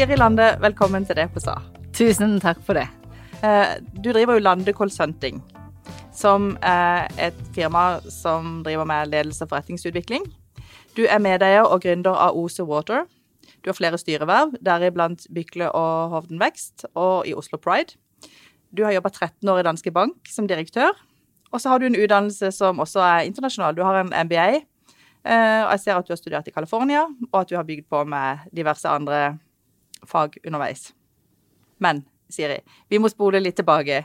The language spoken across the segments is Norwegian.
Siri Lande, velkommen til DPSA. på. Tusen takk for det. Eh, du driver jo Lande Consulting, som er et firma som driver med ledelse og forretningsutvikling. Du er medeier og gründer av Ose Water. Du har flere styreverv, deriblant Bykle og Hovden Vekst, og i Oslo Pride. Du har jobba 13 år i Danske Bank som direktør. Og så har du en utdannelse som også er internasjonal. Du har en MBA. Eh, og jeg ser at du har studert i California, og at du har bygd på med diverse andre fag underveis. Men Siri, vi må spole litt tilbake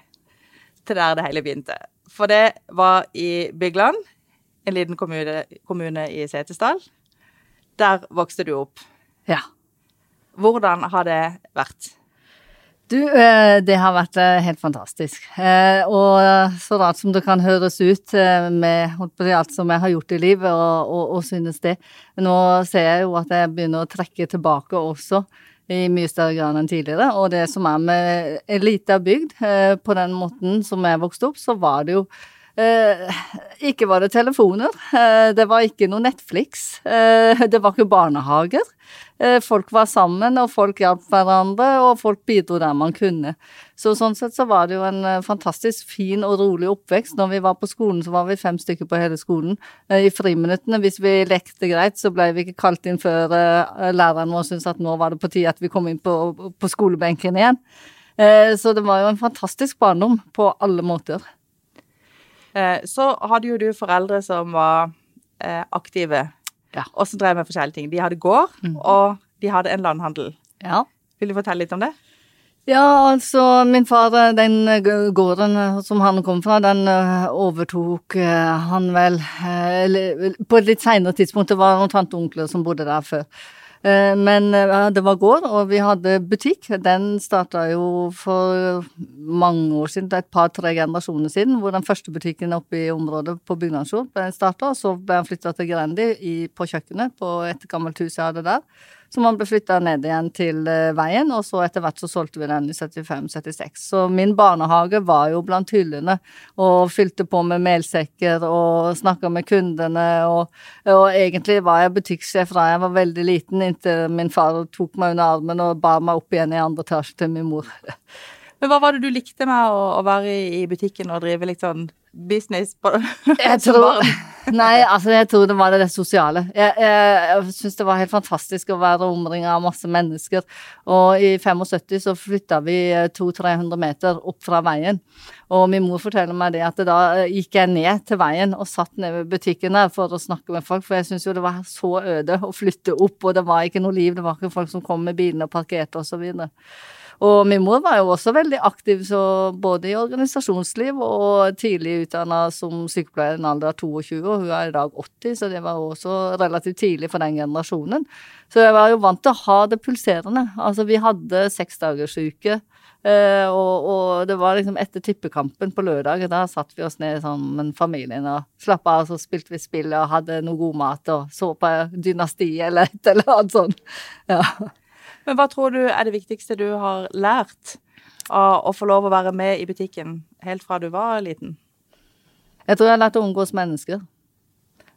til der det hele begynte. For det var i Bygland, en liten kommune, kommune i Setesdal. Der vokste du opp. Ja. Hvordan har det vært? Du, eh, det har vært eh, helt fantastisk. Eh, og så rart som det kan høres ut med alt som jeg har gjort i livet, og, og, og synes det. Nå ser jeg jo at jeg begynner å trekke tilbake også i mye større grad enn tidligere. Og det som er med ei lita bygd, på den måten som jeg vokste opp, så var det jo Eh, ikke var det telefoner, eh, det var ikke noe Netflix, eh, det var ikke barnehager. Eh, folk var sammen, og folk hjalp hverandre, og folk bidro der man kunne. Så sånn sett så var det jo en eh, fantastisk fin og rolig oppvekst. Når vi var på skolen, så var vi fem stykker på hele skolen. Eh, I friminuttene, hvis vi lekte greit, så ble vi ikke kalt inn før læreren vår syntes at nå var det på tide at vi kom inn på, på skolebenken igjen. Så det var jo en fantastisk barndom på alle måter. Eh, så hadde jo du foreldre som var eh, aktive, ja. og som drev med forskjellige ting. De hadde gård, mm. og de hadde en landhandel. Ja. Vil du fortelle litt om det? Ja, altså min far, den gården som han kom fra, den overtok han vel på et litt seinere tidspunkt. Det var noen tante onkler som bodde der før. Eh, men eh, det var gård, og vi hadde butikk. Den starta jo for mange år siden, et par-tre generasjoner siden, hvor den første butikken oppe i området på Bygnadsjord ble starta. Så ble han flytta til Grendi på kjøkkenet på et gammelt hus jeg hadde der. Så man ble flytta ned igjen til eh, veien, og så etter hvert så solgte vi den i 75-76. Så min barnehage var jo blant hyllene, og fylte på med melsekker og snakka med kundene, og, og, egentlig var jeg butikksjef da jeg var veldig liten, inntil min far tok meg under armen og bar meg opp igjen i andre etasje til min mor. Men hva var det du likte med å, være i butikken og drive litt sånn business på Jeg tror Nei, altså jeg tror det var det, det sosiale. Jeg, jeg, jeg syns det var helt fantastisk å være omringa av masse mennesker. Og i 75 så flytta vi 200-300 meter opp fra veien. Og min mor forteller meg det at da gikk jeg ned til veien og satt ned ved butikken der for å snakke med folk, for jeg syns jo det var så øde å flytte opp, og det var ikke noe liv, det var ikke folk som kom med bilene og parkerte og så videre. Og min mor var jo også veldig aktiv, både i organisasjonsliv og tidlig utdanna som sykepleier i en alder av 22, og hun er i dag 80, så det var også relativt tidlig for den generasjonen. Så jeg var jo vant til å ha det pulserende. Altså, vi hadde seksdagersuke. Uh, og, og, det var liksom etter tippekampen på lørdag, da satt vi oss ned sammen familien og slappa av, så spilte vi spill og hadde noe god mat og så på Dynastiet eller et eller annet sånt. Ja. Men hva tror du er det viktigste du har lært av å få lov å være med i butikken helt fra du var liten? Jeg tror jeg har lært å omgås mennesker.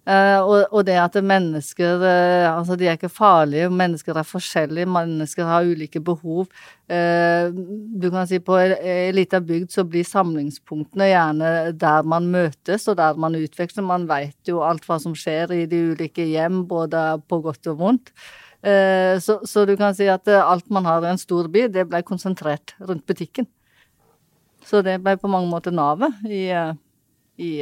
Uh, og, og, det at mennesker uh, Altså, de er ikke farlige, mennesker er forskjellige, mennesker har ulike behov. Uh, du kan si på ei lita bygd så blir samlingspunktene gjerne der man møtes og der man utveksler. Man veit jo alt hva som skjer i de ulike hjem, både på godt og vondt. Eh, så, så, du kan si at eh, alt man har i en stor by, det ble konsentrert rundt butikken. Så det ble på mange måter navet i, eh, i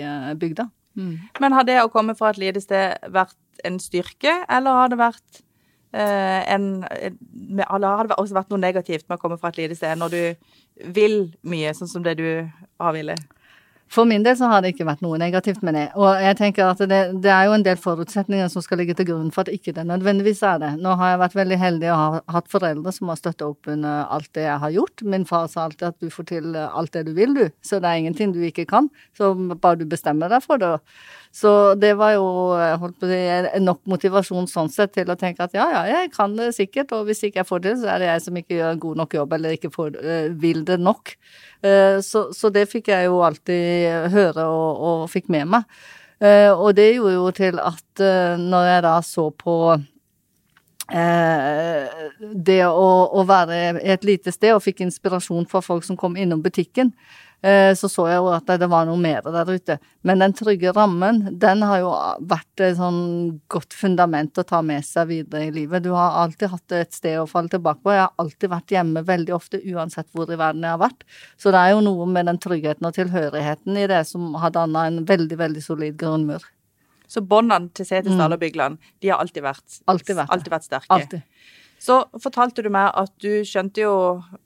bygda. Mm. Men har det å komme fra et lite sted vært en styrke, eller har det vært en Eller har det også vært noe negativt med å komme fra et lite sted når du vil mye, sånn som det du har villet? For min del så har det ikke vært noe negativt med det. Og jeg tenker at det, det, er jo en del forutsetninger som skal ligge til grunn for at ikke det nødvendigvis er det. Nå har jeg vært veldig heldig og har hatt foreldre som har støtta opp under alt det jeg har gjort. Min far sa alltid at du får til alt det du vil, du. Så det er ingenting du ikke kan. Så bare du bestemmer deg for det. Så det var jo å si, nok motivasjon sånn sett til å tenke at ja, ja, jeg kan det sikkert, og hvis ikke jeg får det, så er det jeg som ikke gjør en god nok jobb, eller ikke får, uh, vil det nok. Så, så, det fikk jeg jo alltid høre og, og fikk med meg. Uh, og det gjorde jo til at når jeg da så på eh, det å, å være et lite sted og fikk inspirasjon fra folk som kom innom butikken, eh, så så jeg jo at det var noe mer der ute. Men den trygge rammen, den har jo vært et sånn godt fundament å ta med seg videre i livet. Du har alltid hatt et sted å falle tilbake på. Jeg har alltid vært hjemme veldig ofte, uansett hvor i verden jeg har vært. Så det er jo noe med den tryggheten og tilhørigheten i det som har danna en veldig, veldig solid grunnmur. Så båndene til Setesdal og Bygland, de har alltid vært, Alltid vært alltid vært sterke. Alltid. Så fortalte du meg at du skjønte jo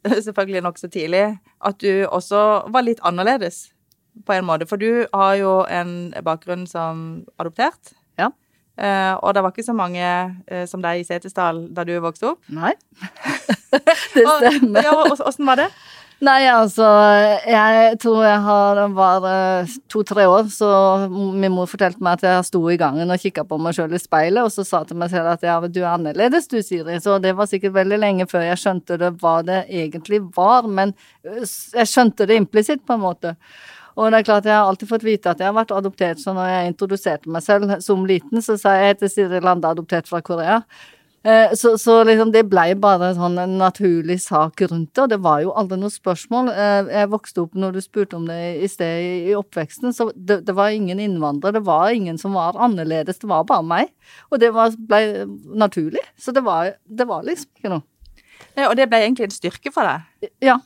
selvfølgelig nokså tidlig at du også var litt annerledes på en måte. For du har jo en bakgrunn som adoptert. Ja. Eh, og det var ikke så mange eh, som deg i Setesdal da du vokste opp. Nei. det stemmer. Ja, og- Åssen var det? Nei, altså, jeg tror jeg har, var eh, to-tre år, så min mor fortalte meg at jeg sto i gangen og kikka på meg sjøl i speilet, og så sa til meg selv at ja, du er annerledes du, Siri. Så det var sikkert veldig lenge før jeg skjønte det hva det egentlig var, men øh, jeg skjønte det implisitt, på en måte. Og det er klart, jeg har alltid fått vite at jeg har vært adoptert, så når jeg introduserte meg selv som liten, så sa jeg jeg heter Siri Lande, adoptert fra Korea. Eh, Så, så liksom det ble bare sånn en naturlig sak rundt det, og det var jo aldri noe spørsmål. Eh, Jeg vokste opp, når du spurte om det i sted i oppveksten, så det, det var ingen innvandrere, det var ingen som var annerledes, det var bare meg. Og det var, ble naturlig. Så det var, det var liksom ikke noe. Ja, og det ble egentlig en styrke for deg. Ja,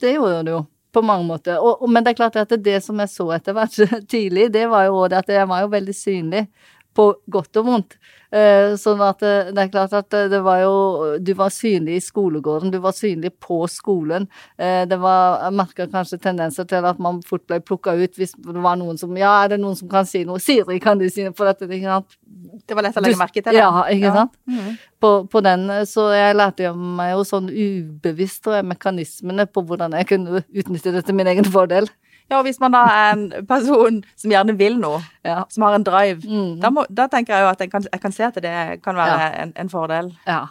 det gjorde det jo. På mange måter. Og, og, men det er klart at det som jeg så etter hvert tidlig, det var jo det at jeg var jo veldig synlig på godt og vondt. Eh, sånn at det, det er klart at det var jo Du var synlig i skolegården, du var synlig på skolen. Eh, det var merka kanskje tendenser til at man fort ble plukka ut hvis det var noen som Ja, er det noen som kan si noe? Siri, kan du si noe? For dette, ikke sant? Det var lett å legge merke til. det. Ja, ikke sant? Mhm. på, på den, så jeg lærte jo meg jo sånn ubevisst tror jeg, mekanismene på hvordan jeg kunne utnytte det til min egen fordel. Ja, og hvis man da er en person som gjerne vil noe, Ja. som har en drive, Mm. da, må, da tenker jeg jo at jeg kan, jeg kan se at det kan være Ja. en, en fordel. ja.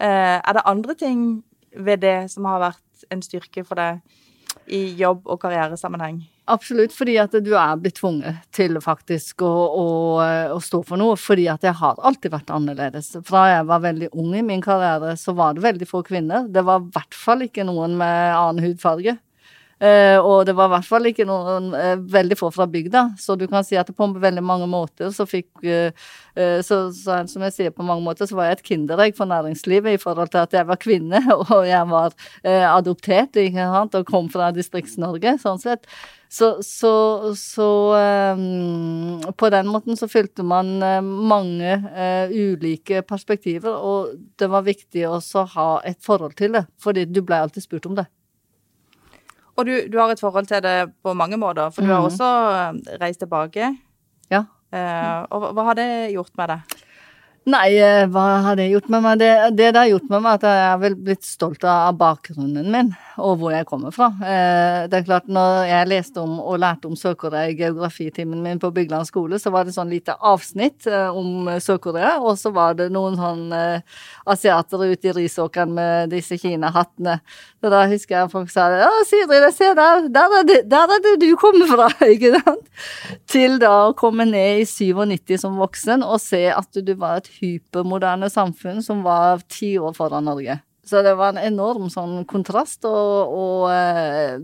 Eh, er det andre ting ved det som har vært en styrke for deg i jobb- og karrieresammenheng? Absolutt, fordi at du er blitt tvunget til faktisk å, å, å stå for noe. Fordi at jeg har alltid vært annerledes. Fra jeg var veldig ung i min karriere, så var det veldig få kvinner. Det var i hvert fall ikke noen med annen hudfarge. Eh, og det var i hvert fall ikke noen eh, veldig få fra bygda, så du kan si at på veldig mange måter så fikk eh, så, så som jeg sier, på mange måter så var jeg et kinderegg for næringslivet i forhold til at jeg var kvinne, og jeg var adoptert ikke sant, og kom fra Distrikts-Norge, sånn sett. Så, så, så um, på den måten så fylte man mange uh, ulike perspektiver, og det var viktig også å ha et forhold til det, fordi du ble alltid spurt om det. Og du, du har et forhold til det på mange måter, for du har Mhm. også eh, reist tilbake. Ja. Uh, og hva har det gjort med deg? Nei, eh, hva har det gjort med meg? Det, det det har gjort med meg, at jeg er vel blitt stolt av bakgrunnen min, og hvor jeg kommer fra. Eh, Det er klart, når jeg leste om og lærte om Sør-Korea i geografitimen min på Bygland skole, så var det sånn lite avsnitt eh, om Sør-Korea, og så var det noen sånn asiater ute i risåkeren med disse Kina-hattene. Så da husker jeg folk sa ja, Siri, se der, der er, det, der er det du kommer fra, ikke sant? Til da å komme ned i 97 som voksen og se at du var et hypermoderne samfunn som var ti år foran Norge. Så det var en enorm sånn kontrast, og, og eh,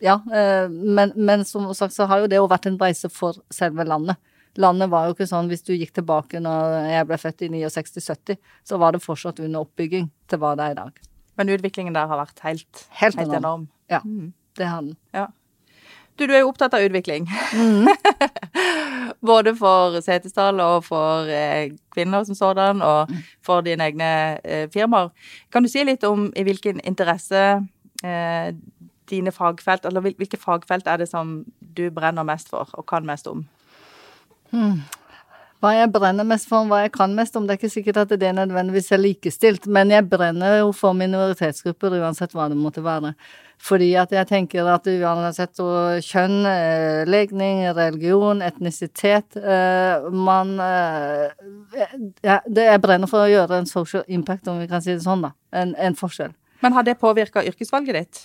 ja, eh, men, men som sagt så har jo det jo vært en reise for selve landet. Landet var jo ikke sånn hvis du gikk tilbake når jeg ble født i 69-70, så var det fortsatt under oppbygging til hva det er i dag. Men utviklingen der har vært helt, Helt helt enorm. enorm. Ja, Mhm. det har den. Ja. Du, du er jo opptatt av utvikling. Mm. Både for Setesdal og for eh, kvinner som sådan, og Mm. for dine egne eh, firmaer. Kan du si litt om i hvilken interesse eh, dine fagfelt, eller hvil- hvilke fagfelt er det som du brenner mest for og kan mest om? Hva jeg brenner mest for, hva jeg kan mest om, det er ikke sikkert at det nødvendigvis er likestilt, men jeg brenner jo for minoritetsgrupper uansett hva det måtte være. Fordi at jeg tenker at uansett kjønn, eh, legning, religion, etnisitet eh, Man eh, Jeg brenner for å gjøre en social impact, om vi kan si det sånn, da. En, en forskjell. Men har det påvirka yrkesvalget ditt?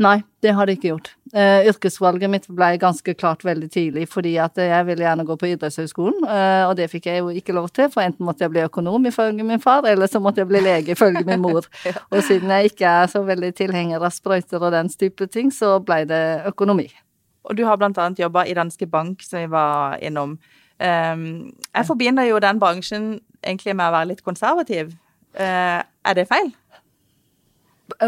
Nei, det har det ikke gjort. Uh, yrkesvalget mitt ble ganske klart veldig tidlig, fordi at jeg ville gjerne gå på idrettshøyskolen, uh, og det fikk jeg jo ikke lov til, for enten måtte jeg bli økonom ifølge min far, eller så måtte jeg bli lege ifølge min mor. Og siden jeg ikke er så veldig tilhenger av sprøyter og den type ting, så ble det økonomi. Og du har blant annet jobba i Danske Bank, som vi var innom. Um, jeg forbinder jo den bransjen egentlig med å være litt konservativ. Uh, er det feil?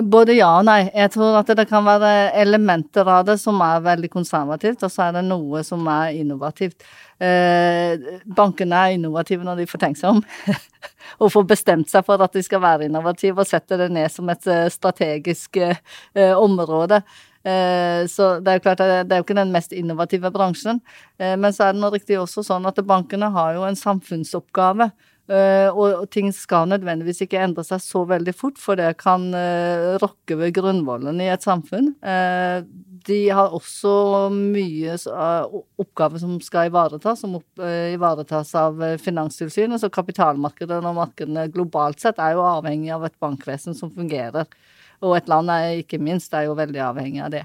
Både ja og nei. Jeg tror at det kan være elementer av det som er veldig konservativt, og så er det noe som er innovativt. Eh, bankene er innovative når de får tenkt seg om, og får bestemt seg for at de skal være innovative, og setter det ned som et eh, strategisk eh, område. Så det er jo klart at det er jo ikke den mest innovative bransjen. Men så er det nå riktig også sånn at bankene har jo en samfunnsoppgave. Uh, og, ting skal nødvendigvis ikke endre seg så veldig fort, for det kan uh, rokke ved grunnvollen i et samfunn. Uh, de har også mye oppgaver som skal ivaretas, som ivaretas av Finanstilsynet. Så kapitalmarkedet og markedene globalt sett er jo avhengig av et bankvesen som fungerer. Og et land er ikke minst er jo veldig avhengig av det.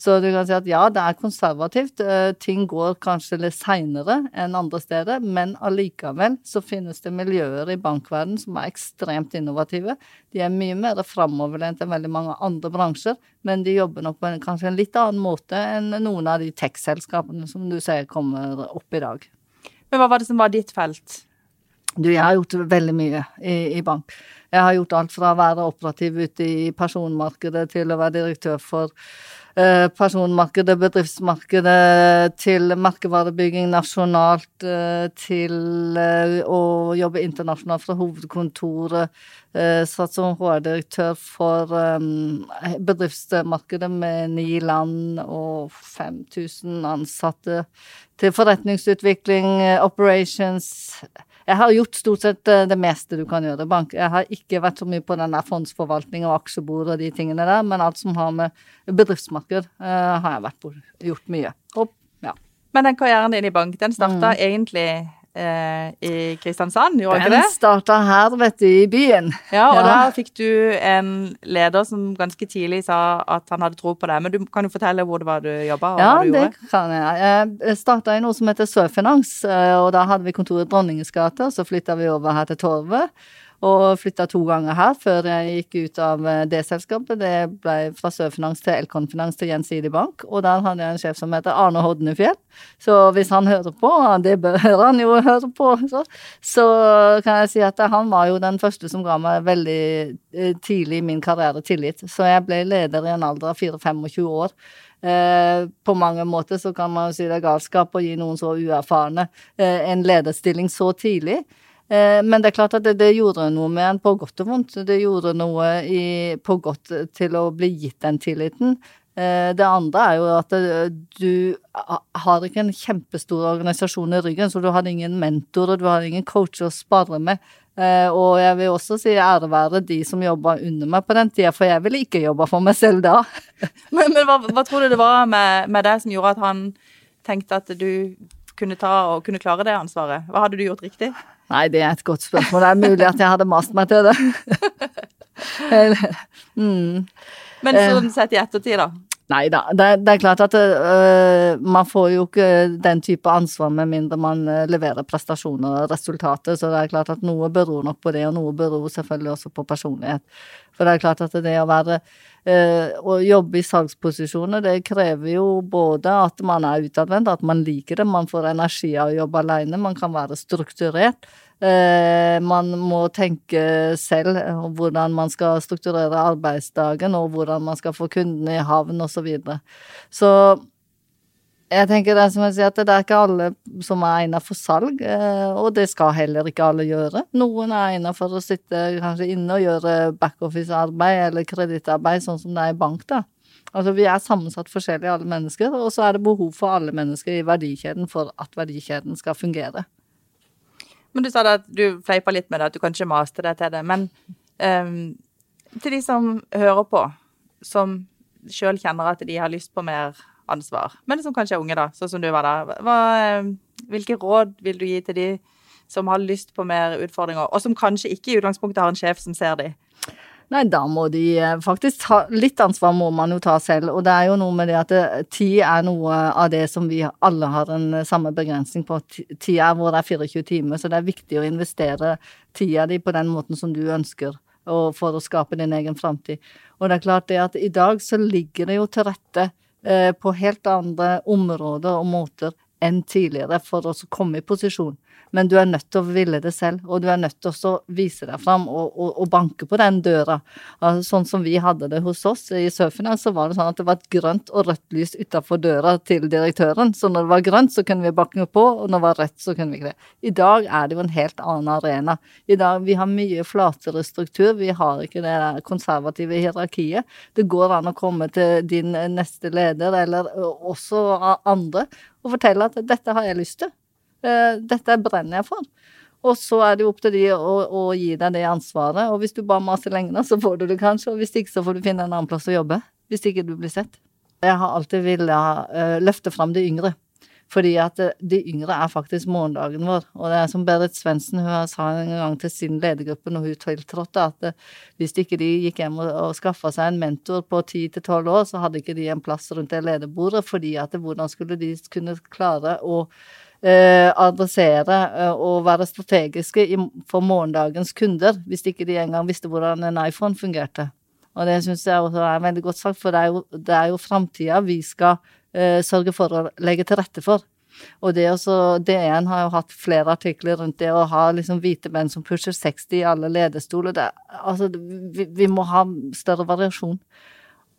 Så du kan si at ja, det er konservativt. Eh, ting går kanskje litt seinere enn andre steder, men allikevel så finnes det miljøer i bankverdenen som er ekstremt innovative. De er mye mer framoverlent enn veldig mange andre bransjer, men de jobber nok på en, kanskje en litt annen måte enn noen av de tech-selskapene som du ser kommer opp i dag. Men hva var det som var ditt felt? Du, jeg har gjort veldig mye i, i, bank. Jeg har gjort alt fra å være operativ ute i personmarkedet til å være direktør for Eh, personmarkedet, bedriftsmarkedet, til merkevarebygging nasjonalt, eh, til eh, å jobbe internasjonalt fra hovedkontoret. Satt som HR-direktør for bedriftsmarkedet med ni land og 5000 ansatte. Til forretningsutvikling, operations jeg har gjort stort sett eh, det meste du kan gjøre bank. Jeg har ikke vært så mye på den der fondsforvaltning og aksjebord og de tingene der, men alt som har med bedriftsmarked, uh, har jeg vært på, gjort mye. Og, ja. Men den karrieren din i bank, den starta mm. egentlig eh, i Kristiansand, gjorde ikke det? Den starta her, vet du, i byen. Ja, og ja. da fikk du en leder som ganske tidlig sa at han hadde tro på deg. Men du kan jo fortelle hvor det var du jobba? Ja, det kan jeg. Jeg starta i noe som heter Sørfinans, eh, og da hadde vi kontoret i Dronningens gate, og så flytta vi over her til Torvet. Og flytta to ganger her før jeg gikk ut av eh, det selskapet. Det ble fra Sørfinans til Elkonfinans til Gjensidig Bank. Og der hadde jeg en sjef som heter Arne Hodnefjell. Så hvis han hører på, det bør han jo høre på, så, så kan jeg si at han var jo den første som ga meg veldig eh, tidlig i min karriere tillit. Så jeg ble leder i en alder av 4-25 år. Eh, på mange måter så kan man jo si det er galskap å gi noen så uerfarne en lederstilling så tidlig. Eh, men det er klart at det, det, gjorde noe med en på godt og vondt. Det gjorde noe i, på godt til å bli gitt den tilliten. Eh, det andre er jo at eh, du har ikke en kjempestor organisasjon i ryggen, så du hadde ingen mentorer, du hadde ingen coacher å spare med. Og jeg vil også si ære være de som jobba under meg på den tida, for jeg ville ikke jobba for meg selv da. men, men hva, hva, tror du det var med, med det som gjorde at han tenkte at du kunne ta og kunne klare det ansvaret? Hva hadde du gjort riktig? Nei, det er et godt spørsmål. Det er mulig at jeg hadde mast meg til det. mm. Men sånn sett i ettertid, da? Nei da, det, det, er klart at uh, man får jo ikke den type ansvar med mindre man uh, leverer prestasjoner og resultater, så det er klart at noe beror nok på det, og noe beror selvfølgelig også på personlighet. For det er klart at det å være å jobbe i salgsposisjoner, det krever jo både at man er utadvendt, at man liker det, man får energi av å jobbe alene, man kan være strukturert. Eh, man må tenke selv hvordan man skal strukturere arbeidsdagen, og hvordan man skal få kundene i havn, osv. Så, videre. så jeg tenker det er som jeg sier, at det er ikke alle som er egnet for salg, eh, og det skal heller ikke alle gjøre. Noen er egnet for å sitte kanskje inne og gjøre backoffice-arbeid eller kredittarbeid, sånn som det er i bank, da. Altså vi er sammensatt forskjellig, alle mennesker, og så er det behov for alle mennesker i verdikjeden for at verdikjeden skal fungere. Men du sa det at du fleipa litt med det, at du kanskje maste deg til det. Men um, til de som hører på, som sjøl kjenner at de har lyst på mer ansvar, men som kanskje er unge, da, sånn som du var da. Hva, ehm, hvilke råd vil du gi til de som har lyst på mer utfordringer, og som kanskje ikke i utgangspunktet har en sjef som ser de? Nei, da må de eh, faktisk ta Litt ansvar må man jo ta selv, og det er jo noe med det at eh, tid er noe av det som vi alle har en eh, samme begrensning på. Tida vår er 24 timer, så det er viktig å investere tida di på den måten som du ønsker, og for å skape din egen framtid. Og det er klart det at i dag så ligger det jo til rette eh, på helt andre områder og måter enn tidligere for å komme i posisjon men du er nødt til å ville det selv, og du er nødt til å vise deg fram og, og, og, banke på den døra. Altså, sånn som vi hadde det hos oss i Surfinans, så var det sånn at det var et grønt og rødt lys utafor døra til direktøren. Så når det var grønt, så kunne vi banke på, og når det var rødt, så kunne vi ikke det. I dag er det jo en helt annen arena. I dag vi har mye flatere struktur, vi har ikke det konservative hierarkiet. Det går an å komme til din neste leder, eller også andre, og fortelle at dette har jeg lyst til. Eh, dette brenner jeg for. Og så er det jo opp til de å, å, gi deg det ansvaret. Og hvis du bare maser lenge, så får du det kanskje. Og hvis ikke, så får du finne en annen plass å jobbe. Hvis ikke du blir sett. Jeg har alltid villet uh, løfte fram de yngre. Fordi at uh, de yngre er faktisk morgendagen vår. Og det er som Berit Svendsen sa en gang til sin ledergruppe når hun tiltrådte, at uh, hvis ikke de gikk hjem og, skaffa seg en mentor på 10-12 år, så hadde ikke de en plass rundt det lederbordet. Fordi at hvordan skulle de kunne klare å eh, adressere eh, og være strategiske for morgendagens kunder, hvis ikke de engang visste hvordan en iPhone fungerte. Og det syns jeg også er veldig godt sagt, for det er jo, det jo framtida vi skal eh, sørge for å legge til rette for. Og det også, DN har jo hatt flere artikler rundt det å ha liksom hvite menn som pusher 60 i alle lederstoler. Det, altså, vi, vi, må ha større variasjon.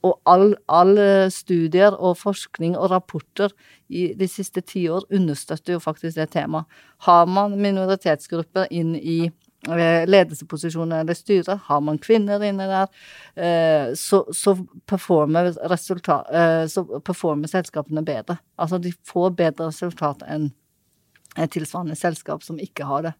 Og alle all studier og forskning og rapporter i de siste ti år understøtter jo faktisk det temaet. Har man minoritetsgrupper inn i eh, ledelsesposisjoner eller styrer, har man kvinner inne der, eh, så, så, performer eh, så performer selskapene bedre. Altså de får bedre resultat enn et tilsvarende selskap som ikke har det.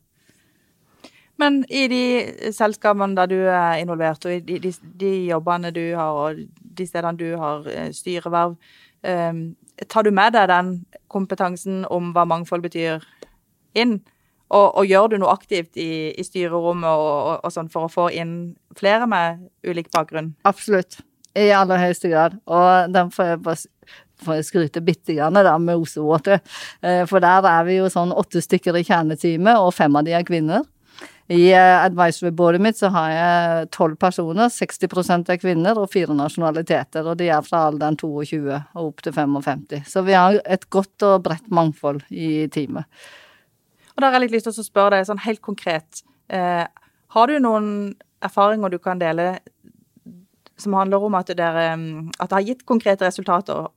Men i de selskapene der du er involvert, og i de, de, de jobbene du har, og de stedene du har eh, styreverv, tar du med deg den kompetansen om hva mangfold betyr, inn? Og, og gjør du noe aktivt i, i styrerommet og, og, og, sånn for å få inn flere med ulik bakgrunn? Absolutt. I aller høyeste grad. Og den får jeg bare får jeg skryte bitte grann da med Osewater. Eh, for der er vi jo sånn åtte stykker i kjerneteamet, og fem av de er kvinner. I eh, advisory boardet mitt så har jeg tolv personer, 60% er kvinner og fire nasjonaliteter. Og de er fra alderen 22 og opp til 55. Så vi har et godt og bredt mangfold i teamet. Og da har jeg litt lyst til å spørre deg sånn helt konkret. Eh, har du noen erfaringer du kan dele som handler om at, dere, at det har gitt konkrete resultater?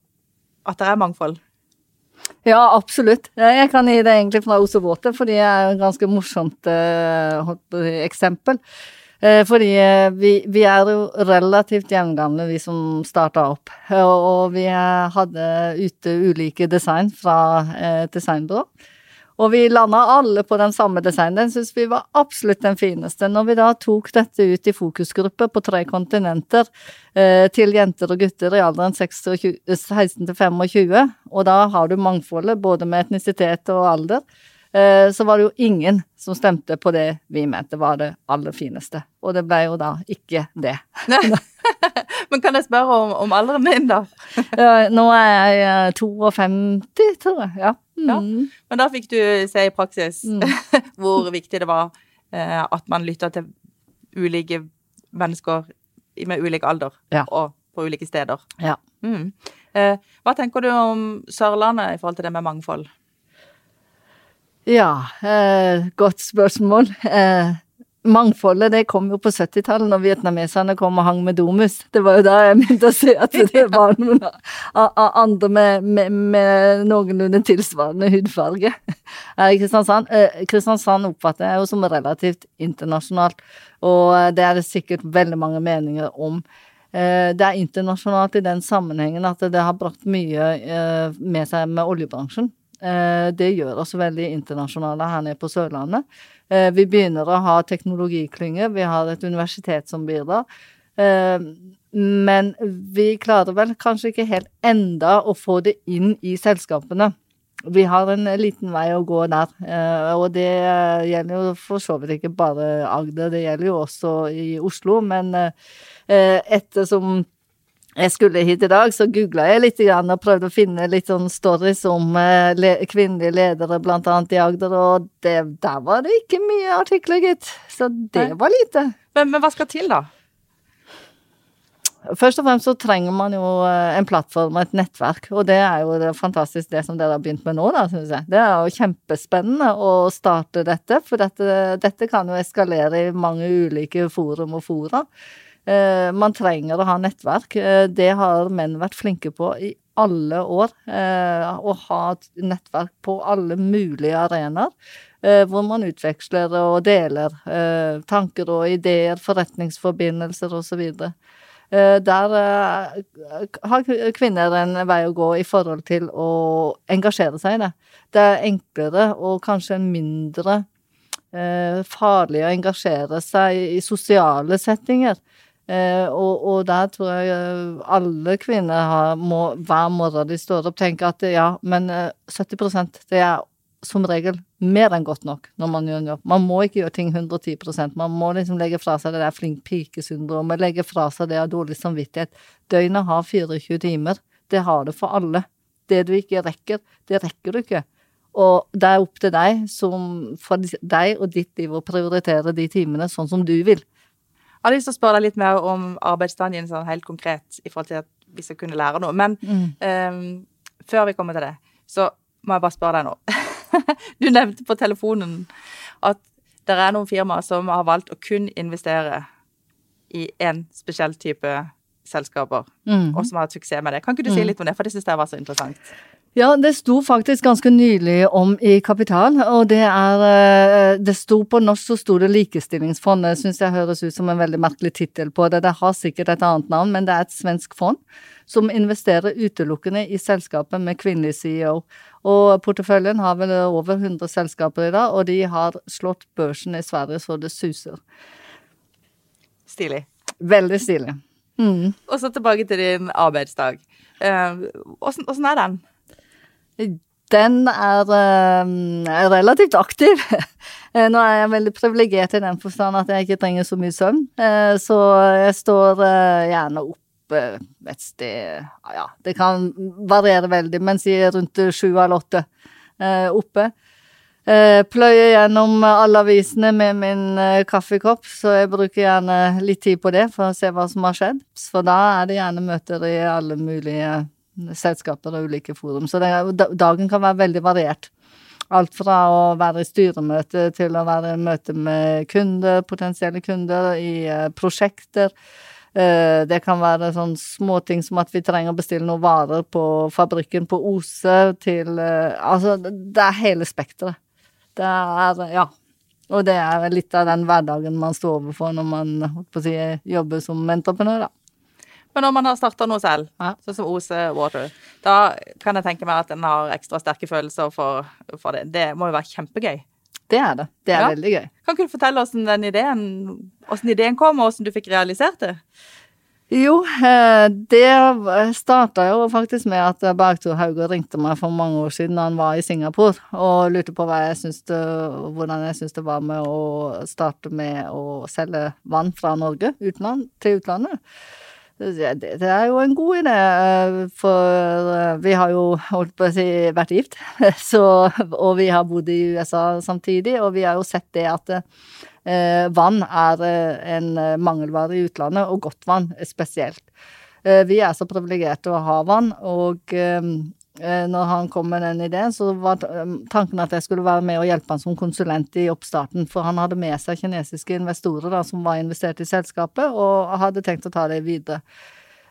At det er mangfold? Ja, absolutt. Jeg kan gi det egentlig fra Os og Våte, fordi det er et ganske morsomt eh, eksempel. Uh, fordi uh, vi, vi, er jo relativt jevngamle, vi som starta opp. og vi hadde ute ulike design fra et designbyrå. Og vi landa alle på den samme designen. Den syns vi var absolutt den fineste. Når vi da tok dette ut i fokusgruppe på tre kontinenter eh, til jenter og gutter i alderen 16 til 25, og da har du mangfoldet både med etnisitet og alder, eh, så var det jo ingen som stemte på det vi mente var det aller fineste. Og det ble jo da ikke det. Men kan jeg spørre om, om alderen din, da? nå er jeg 52, eh, tror jeg. Ja. Mm. ja. Men da fikk du se i praksis mm. hvor viktig det var eh, at man lytta til ulike mennesker med ulik alder ja. og på ulike steder. Ja. Mm. Eh, hva tenker du om Sørlandet i forhold til det med mangfold? Ja, eh, godt spørsmål. Eh, mangfoldet det kom jo på 70-tallet, når vietnameserne kom og hang med Domus. Det var jo da jeg begynte å se at det var noen andre med, med, med noenlunde tilsvarende hudfarge. Kristiansand, eh, Kristiansand oppfatter jeg jo som relativt internasjonalt, og det er det sikkert veldig mange meninger om. Eh, det er internasjonalt i den sammenhengen at det har brakt mye eh, med seg med oljebransjen. Det gjør oss veldig internasjonale her nede på Sørlandet. Eh, vi begynner å ha teknologiklynger, vi har et universitet som bidrar. Eh, men vi klarer vel kanskje ikke helt enda å få det inn i selskapene. vi har en liten vei å gå der. Eh, og det gjelder jo for så vidt ikke bare Agder, det gjelder jo også i Oslo. Men eh, ettersom jeg skulle hit i dag, så googla jeg litt og prøvde å finne litt sånn stories om eh, kvinnelige ledere, blant annet i Agder, og det, der var det ikke mye artikler, gitt. Så det var lite. Men, men hva skal til, da? Først og fremst så trenger man jo eh, en plattform og et nettverk, og det er jo det fantastisk det som dere har begynt med nå, da, syns jeg. Det er jo kjempespennende å starte dette, for dette, dette kan jo eskalere i mange ulike forum og fora. Eh, man trenger å ha nettverk. Eh, det har menn vært flinke på i alle år. Å ha nettverk på alle mulige arenaer. Hvor man utveksler og deler tanker og ideer, forretningsforbindelser osv. Eh, der eh, har kvinner en vei å gå i forhold til å engasjere seg i det. Det er enklere og kanskje mindre eh, farlig å engasjere seg i sosiale settinger. Og, og, der tror jeg alle kvinner har, må, hver morgen de står opp, tenke at ja, men 70% det er som regel mer enn godt nok når man gjør en jobb. Man må ikke gjøre ting 110% Man må liksom legge fra seg det der flink pike-syndromet, legge fra seg det av dårlig samvittighet. Døgnet har 24 timer. Det har det for alle. Det du ikke rekker, det rekker du ikke. Og det er opp til deg, som, for deg og ditt liv, å prioritere de timene sånn som du vil. Jeg har lyst til å spørre deg litt mer om arbeidsdagen sånn helt konkret, i forhold til at vi skal kunne lære noe. Men mm. um, før vi kommer til det, så må jeg bare spørre deg nå. du nevnte på telefonen at det er noen firmaer som har valgt å kun investere i én spesiell type selskaper, mm. og som har hatt suksess med det. Kan ikke du si mm. litt om det, for det syns jeg var så interessant. Ja, det sto faktisk ganske nylig om i Kapital, og det er eh, Det sto på norsk så sto det Likestillingsfond. Det syns jeg høres ut som en veldig merkelig tittel på det. Det har sikkert et annet navn, men det er et svensk fond som investerer utelukkende i selskaper med kvinnelig CEO. Og porteføljen har vel over 100 selskaper i dag, og de har slått børsen i Sverige så det suser. Stilig. Veldig stilig. Mm. Og så tilbake til din arbeidsdag. Åssen uh, er den? Den er uh, relativt aktiv. Nå er jeg veldig privilegert i den forstand at jeg ikke trenger så mye søvn. Uh, så jeg står uh, gjerne opp et sted Ja, det kan variere veldig, men si rundt sju eller åtte oppe. Pløyer gjennom alle avisene med min kaffekopp, så jeg bruker gjerne litt tid på det for å se hva som har skjedd. For da er det gjerne møter i alle mulige selskaper og ulike forum. Så det, dagen kan være veldig variert. Alt fra å være i styremøte til å være i møte med kunder, potensielle kunder, i uh, prosjekter. Uh, det kan være sånn småting som at vi trenger å bestille noen varer på fabrikken på Ose til uh, Altså, det er hele spekteret. Det er Ja. Og det er litt av den hverdagen man står overfor når man si, jobber som entreprenør, da. Men når man har starta noe selv, ja. sånn som Ose Water, da kan jeg tenke meg at en har ekstra sterke følelser for, for, det. Det må jo være kjempegøy. Det er det. Det er ja. veldig gøy. Kan ikke du fortelle åssen den ideen, hvordan ideen kom, og hvordan du fikk realisert det? Jo, eh, det starta jo faktisk med at Bergtor Hauger ringte meg for mange år siden da han var i Singapore, og lurte på jeg det, hvordan jeg syntes det var med å starte med å selge vann fra Norge utenland, til utlandet. Det, er jo en god idé, eh, for eh, vi har jo holdt på å si vært gift, så, og vi har bodd i USA samtidig, og vi har jo sett det at eh, vann er en mangelvare i utlandet, og godt vann spesielt. Vi er så privilegerte å ha vann, og når han kom med den ideen, så var um, tanken at jeg skulle være med og hjelpe han som konsulent i oppstarten, for han hadde med seg kinesiske investorer da, som var investert i selskapet, og hadde tenkt å ta det videre.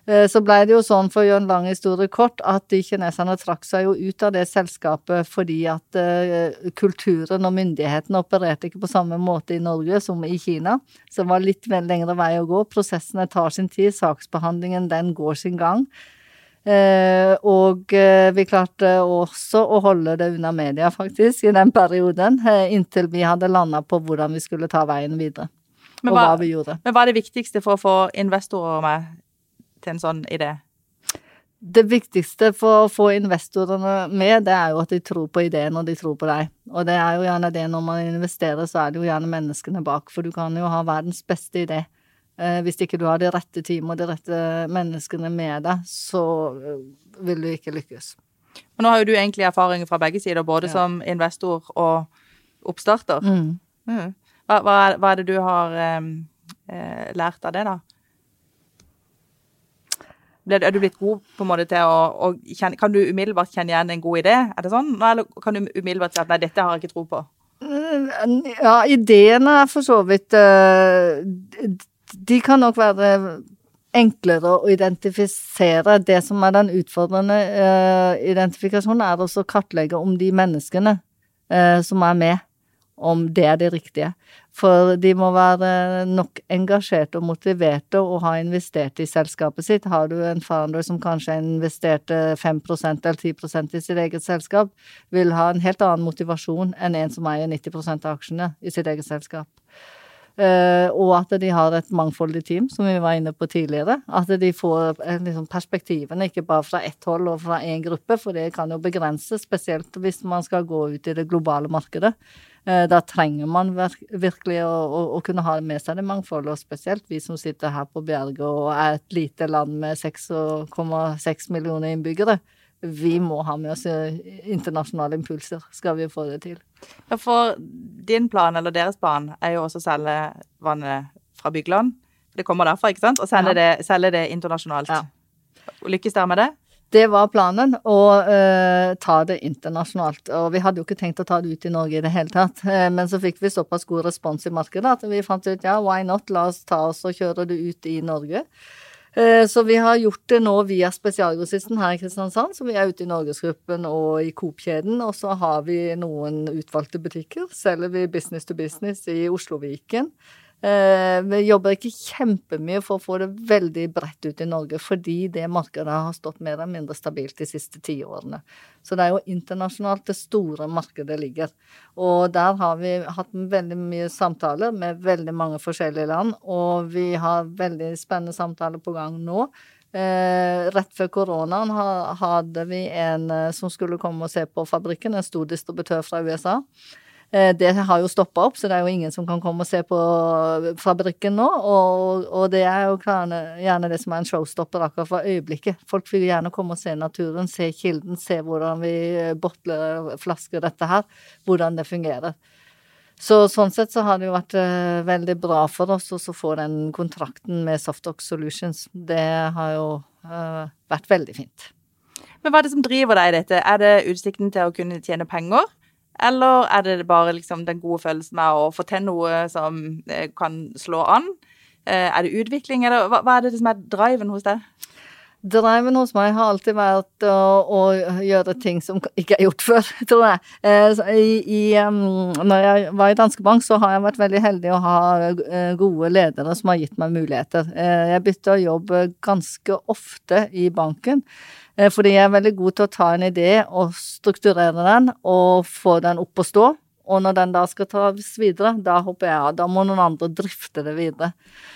Eh, så blei det jo sånn, for å gjøre en lang historie kort, at de kineserne trakk seg jo ut av det selskapet fordi at kulturen og myndighetene opererte ikke på samme måte i Norge som i Kina. Så det var litt lengre vei å gå. Prosessene tar sin tid, saksbehandlingen den går sin gang. Eh, og eh, vi klarte også å holde det unna media, faktisk, i den perioden. Eh, inntil vi hadde landa på hvordan vi skulle ta veien videre. Men og hva, hva vi gjorde. Men hva er det viktigste for å få investorer med til en sånn idé? Det viktigste for å få investorene med, det er jo at de tror på ideen og de tror på deg. Og det er jo gjerne det når man investerer, så er det jo gjerne menneskene bak. For du kan jo ha verdens beste idé. Eh, hvis ikke du har det rette teamet og de rette menneskene med deg, så eh, vil du ikke lykkes. Men nå har jo du egentlig erfaring fra begge sider, både ja. som investor og oppstarter. Mm. Mm. Hva, hva, hva, er det du har eh lært av det, da? Er du blitt god på en måte til å, å kjenne, Kan du umiddelbart kjenne igjen en god idé? Er det sånn? Eller kan du umiddelbart si at nei, dette har jeg ikke tro på? Ja, ideene er for så vidt uh, De kan nok være enklere å identifisere. Det som er den utfordrende uh, identifikasjonen, er også å kartlegge om de menneskene uh, som er med om det er det riktige. For de må være nok engasjerte og motiverte og ha investert i selskapet sitt. Har du en founder som kanskje investerte 5% eller 10% i sitt eget selskap, vil ha en helt annen motivasjon enn en som eier 90% av aksjene i sitt eget selskap. Uh, og at de har et mangfoldig team, som vi var inne på tidligere. At de får uh, liksom, perspektivene ikke bare fra ett hold og fra én gruppe, for det kan jo begrense, spesielt hvis man skal gå ut i det globale markedet. Uh, da trenger man virkelig å, å, å, kunne ha med seg det mangfoldet, og spesielt vi som sitter her på Bjerget og er et lite land med 6,6 millioner innbyggere vi må ha med oss eh, internasjonale impulser, skal vi få det til. Ja, For din plan, eller deres plan, er jo også å selge vannet fra Bygland. Det kommer derfra, ikke sant? Og selge, ja. det, selge det, internasjonalt. Ja. Lykkes dere med det? Det var planen, å uh, ta det internasjonalt. Og vi hadde jo ikke tenkt å ta det ut i Norge i det hele tatt. Uh, men så fikk vi såpass god respons i markedet at vi fant ut ja, why not, la oss ta oss og kjøre det ut i Norge. Eh, så vi har gjort det nå via spesialgrossisten her i Kristiansand, så vi er ute i Norgesgruppen og i Coop-kjeden. Og så har vi noen utvalgte butikker. Selger vi business to business i Oslo-Viken. Eh, vi jobber ikke kjempemye for å få det veldig bredt ut i Norge, fordi det markedet har stått mer eller mindre stabilt de siste ti årene. Så det er jo internasjonalt det store markedet ligger. Og der har vi hatt veldig mye samtaler med veldig mange forskjellige land, og vi har veldig spennende samtaler på gang nå. Eh, rett før koronaen hadde vi en eh, som skulle komme og se på fabrikken, en stor distributør fra USA. Eh, det har jo stoppa opp, så det er jo ingen som kan komme og se på fabrikken nå. Og, og det er jo gjerne det som er en showstopper akkurat for øyeblikket. Folk vil gjerne komme og se naturen, se kilden, se hvordan vi botler flasker dette her. Hvordan det fungerer. Så sånn sett så har det jo vært uh, veldig bra for oss å få den kontrakten med Softox Solutions. Det har jo uh, vært veldig fint. Men hva er det som driver deg i dette? Er det utsikten til å kunne tjene penger? Eller er det bare liksom den gode følelsen med å få til noe som eh, kan slå an? Eh, er det utvikling, eller hva, er det som er driven hos deg? Driven hos meg har alltid vært å, å, gjøre ting som ikke er gjort før, tror jeg. Eh, I, i, når jeg var i Danske Bank, så har jeg vært veldig heldig å ha gode ledere som har gitt meg muligheter. Jeg bytter jobb ganske ofte i banken. Eh, fordi jeg er veldig god til å ta en idé og strukturere den, og få den opp å stå. Og når den da skal tas videre, da hopper jeg. Da må noen andre drifte det videre.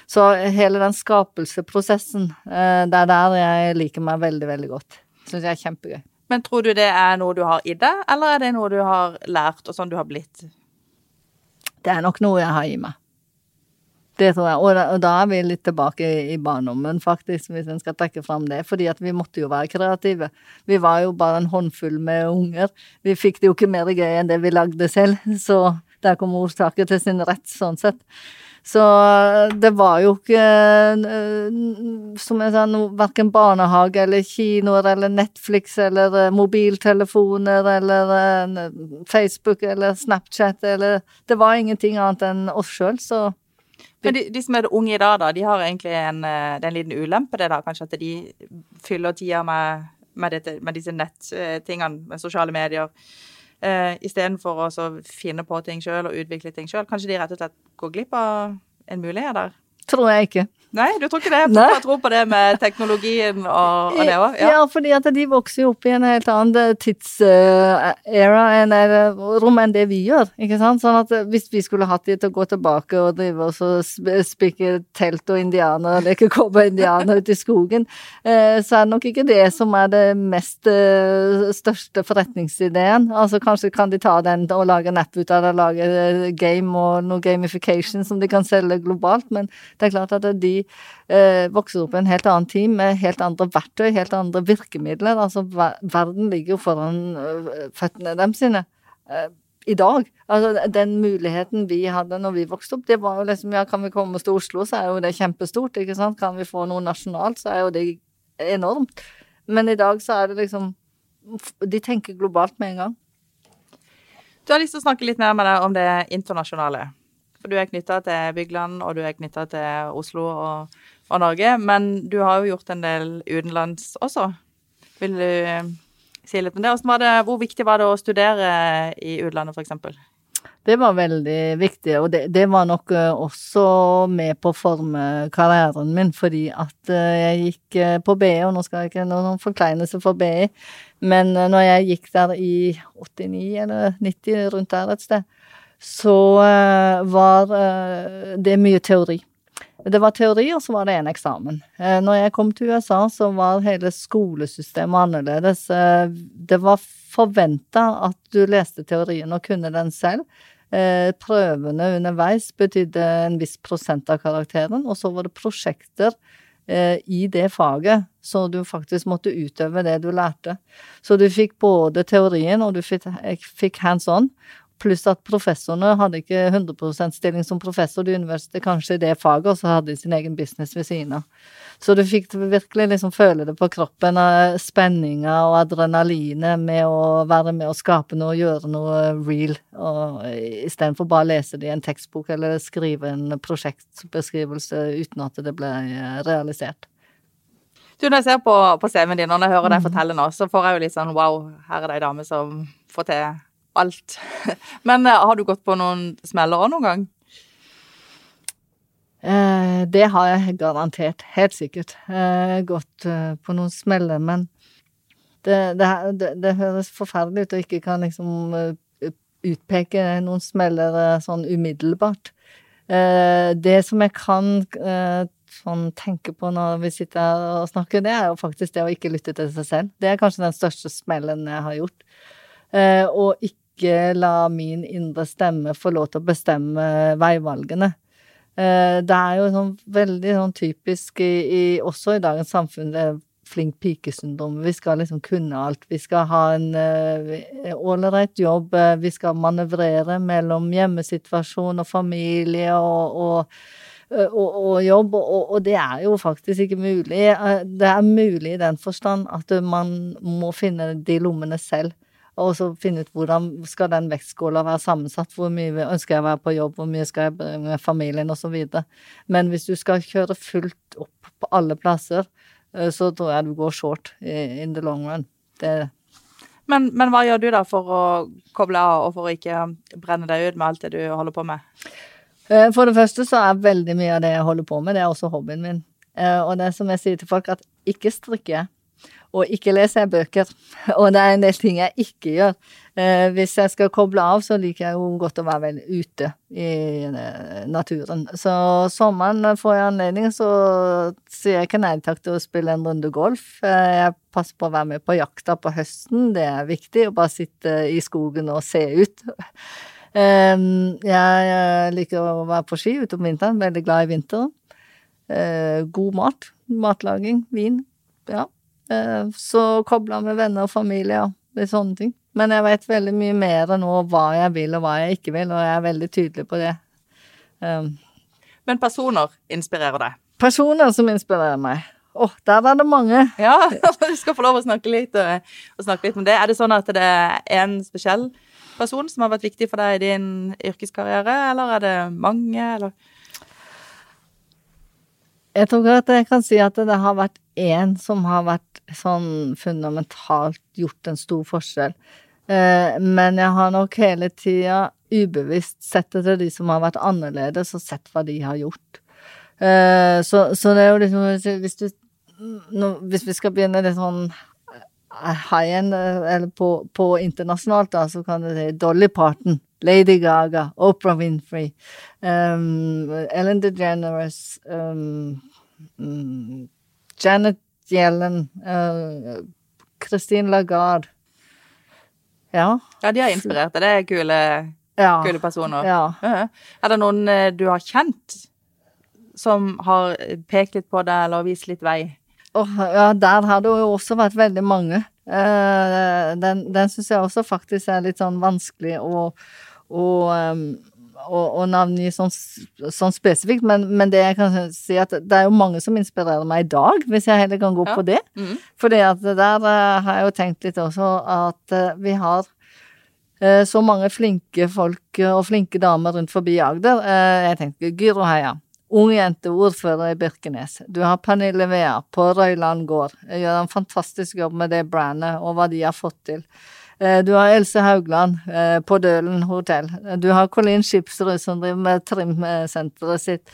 Så hele den skapelsesprosessen, eh, det er der jeg liker meg veldig, veldig godt. Syns jeg er kjempegøy. Men tror du det er noe du har i deg, eller er det noe du har lært, og sånn du har blitt? Det er nok noe jeg har i meg. Det tror jeg. Og da, og da, er vi litt tilbake i, barndommen, faktisk, hvis en skal trekke fram det. Fordi at vi måtte jo være kreative. Vi var jo bare en håndfull med unger. Vi fikk det jo ikke mer gøy enn det vi lagde selv. Så der kom ordtaket til sin rett, sånn sett. Så det var jo ikke, som jeg sa, no, verken barnehage eller kinoer eller Netflix eller eh, mobiltelefoner eller eh, Facebook eller Snapchat eller Det var ingenting annet enn oss sjøl, så men de, de, som er unge i dag, da, de har egentlig en, eh, det en liten ulempe, det da, kanskje, at de fyller tida med, med, dette, med disse nettingene, med sosiale medier, Uh, istedenfor å finne på ting sjøl og utvikle ting sjøl. Kanskje de rett og slett går glipp av en mulighet der? Tror jeg ikke. Nei, du tror ikke det? Jeg tror på det med teknologien og, og det òg? Ja. fordi at de vokser jo opp i en helt annen tidsera enn eller rom enn det vi gjør, ikke sant. Sånn at eh, hvis vi skulle hatt de til å gå tilbake og drive oss og spikke telt og indianer og leke cowboy-indianer ute i skogen, eh, så er det nok ikke det som er det mest eh, største forretningsideen. Altså kanskje kan de ta den og lage en app ut av det, lage eh, game og noe gamification som de kan selge globalt, men det er klart at de eh, vokser opp i en helt annen tid med helt andre verktøy, helt andre virkemidler. Altså ver verden ligger jo foran øh, føttene dem sine eh, i dag. Altså den muligheten vi hadde når vi vokste opp, det var jo liksom ja, kan vi komme oss til Oslo, så er jo det kjempestort, ikke sant. Kan vi få noe nasjonalt, så er jo det enormt. Men i dag så er det liksom De tenker globalt med en gang. Du har lyst til å snakke litt mer med deg om det internasjonale. For du er knytta til Bygland, og du er knytta til Oslo og, og Norge. Men du har jo gjort en del utenlands også. Vil du eh, si litt om det? Det? Hvor viktig var det å studere i utlandet, f.eks.? Det var veldig viktig, og det, det var nok eh, også med på å forme karrieren min, fordi at eh, jeg gikk på BI, og nå skal jeg ikke noen forkleinelse for BI, men eh, når jeg gikk der i 89 eller 90, rundt der et sted, så eh, var eh, det mye teori. Det var teori, og så var det en eksamen. Eh, Når jeg kom til USA, så var hele skolesystemet annerledes. Det var forventa at du leste teorien og kunne den selv. Prøvene underveis betydde en viss prosent av karakteren, og så var det prosjekter i det faget, så du faktisk måtte utøve det du lærte. Så du fikk både teorien, og du fikk hands on, pluss at professorene hadde ikke 100 stilling som professor i universitetet, kanskje i det faget, og så hadde de sin egen business ved siden av. Så du fikk virkelig liksom føle det på kroppen, eh, spenninga og adrenalinet med å være med og skape noe, gjøre noe real, og istedenfor bare å lese det i en tekstbok eller skrive en prosjektbeskrivelse uten at det ble eh, realisert. Du, når jeg ser på, på CV-en din, og når jeg hører deg fortelle nå, så får jeg jo litt sånn wow, her er det ei dame som får til alt. Men eh, har du gått på noen smeller òg noen gang? Eh, det har jeg garantert, helt sikkert. Eh, gått eh, på noen smeller, men det, det, det, det høres forferdelig ut å ikke kan liksom eh, utpeke noen smeller eh, sånn umiddelbart. Det som jeg kan sånn tenke på når vi sitter her og snakker, det er jo faktisk det å ikke lytte til seg selv. Det er kanskje den største smellen jeg har gjort. Og ikke la min indre stemme få lov til å bestemme veivalgene. Eh, det er jo sånn veldig sånn typisk i, i, også i dagens samfunn, det er flink pike-syndrom. Vi skal liksom kunne alt. Vi skal ha en ålreit uh, jobb. eh, Vi skal manøvrere mellom hjemmesituasjon og familie og, og, eh, og, og jobb, og, det er jo faktisk ikke mulig. Eh, Det er mulig i den forstand at man må finne de lommene selv. Og så finne ut hvordan skal den vektskåla være sammensatt. Hvor mye ønsker jeg å være på jobb, hvor mye skal jeg bringe familien, osv. Men hvis du skal kjøre fullt opp på alle plasser, eh, så tror jeg du går short in the long run. Det, Men, men hva gjør du da for å koble av, og for å ikke brenne deg ut med alt det du holder på med? Eh, For det første så er veldig mye av det jeg holder på med, det er også hobbyen min. Eh, Og det som jeg sier til folk, at ikke strikker jeg. Og ikke leser bøker. Og det er en del ting jeg ikke gjør. Eh, Hvis jeg skal koble av, så liker jeg jo godt å være vel ute i eh, naturen. Så sommeren får jeg anledning, så sier jeg ikke nei takk til å spille en runde golf. Eh, Jeg passer på å være med på jakta på høsten, det er viktig. Å bare sitte i skogen og se ut. eh, jeg liker å være på ski ute om vinteren, veldig glad i vinteren. Eh, god mat, matlaging, vin, ja. Eh, så kobla med venner og familie og sånne ting. Men jeg vet veldig mye mer nå hva jeg vil og hva jeg ikke vil, og jeg er veldig tydelig på det. Um, Men personer inspirerer deg. personer som inspirerer meg. Åh, der er det mange. Ja, du skal få lov å snakke litt, eh, å snakke litt om det. Er det sånn at det er en spesiell person som har vært viktig for deg i din yrkeskarriere, eller er det mange, eller? Jeg tror at jeg kan si at det har vært én som har vært sånn fundamentalt gjort en stor forskjell. Eh, Men jeg har nok hele tida ubevisst sett etter de som har vært annerledes, og sett hva de har gjort. Eh, så, så det er jo liksom Hvis du Hvis vi skal begynne litt sånn eh, high end, eh, eller på, på internasjonalt, da, så kan du si Dolly Parton. Lady Gaga, Oprah Winfrey, um, Ellen DeGeneres, um, Janet Yellen, uh, Christine Lagarde. Ja. Ja, de har inspirert deg. Det er kule, ja. kule personer. Ja. Ja. Er det noen eh, du har kjent som har pekt litt på deg, eller vist litt vei? Oh, ja, der har det jo også vært veldig mange. Eh, den den syns jeg også faktisk er litt sånn vanskelig å, å, um, å, å navngi sånn, sånn spesifikt, men, men det jeg kan si at det er jo mange som inspirerer meg i dag, hvis jeg heller kan gå Ja. på det. Mm. For der eh, har jeg jo tenkt litt også at eh, vi har eh, så mange flinke folk og flinke damer rundt forbi Agder. Jeg tenker Gyro Heia. Ung jente, ordfører i Birkenes. Du har Pernille Vea på Røyland gård. Jeg Gjør en fantastisk jobb med det brandet og hva de har fått til. Eh, Du har Else Haugland eh, på Dølen hotell. Du har Colin Skipsrud som driver med trimsenteret sitt.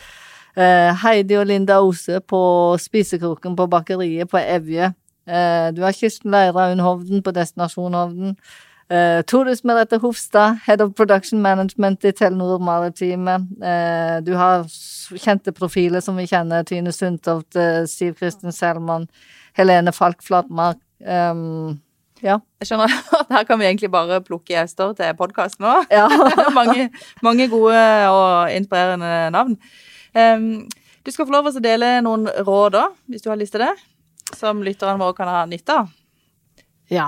Eh, Heidi og Linda Ose på Spisekroken på bakeriet på Evje. Eh, Du har Kirsten Leira Hovden på Destinasjon Hovden. Uh, Tores Merete Hofstad, Head of Production Management i Telenor Maritime. Uh, du har kjente profiler som vi kjenner. Tine Sundtoft, uh, Siv Kristin Selman, Helene Falk Flatmark. Um, ja. Jeg skjønner at her kan vi egentlig bare plukke gjester til podkasten nå. ja. mange, mange gode og inspirerende navn. Um, du skal få lov til å dele noen råd, da, hvis du har lyst til det, som lytterne våre kan ha nytte av. Ja.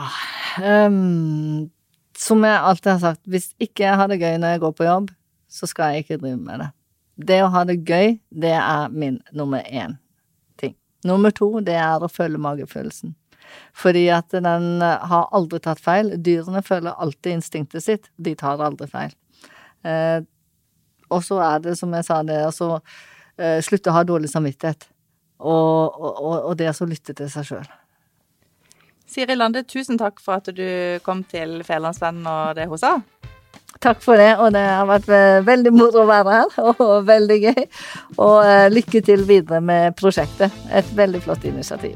Um, som jeg alltid har sagt, hvis ikke jeg har det gøy når jeg går på jobb, så skal jeg ikke drive med det. Det å ha det gøy, det er min nummer én ting. Nummer to, det er å følge magefølelsen. Fordi at den eh, har aldri tatt feil. Dyrene følger alltid instinktet sitt. De tar aldri feil. Eh, og så er det, som jeg sa, det å eh, slutte å ha dårlig samvittighet. Og, og, og- det å så lytte til seg sjøl. Siri Lande, tusen takk for at du kom til Fædrelandsvennen og det hun sa. Takk for det, og det har vært eh, veldig moro å være her, og veldig gøy. Og eh, lykke til videre med prosjektet. Et veldig flott initiativ.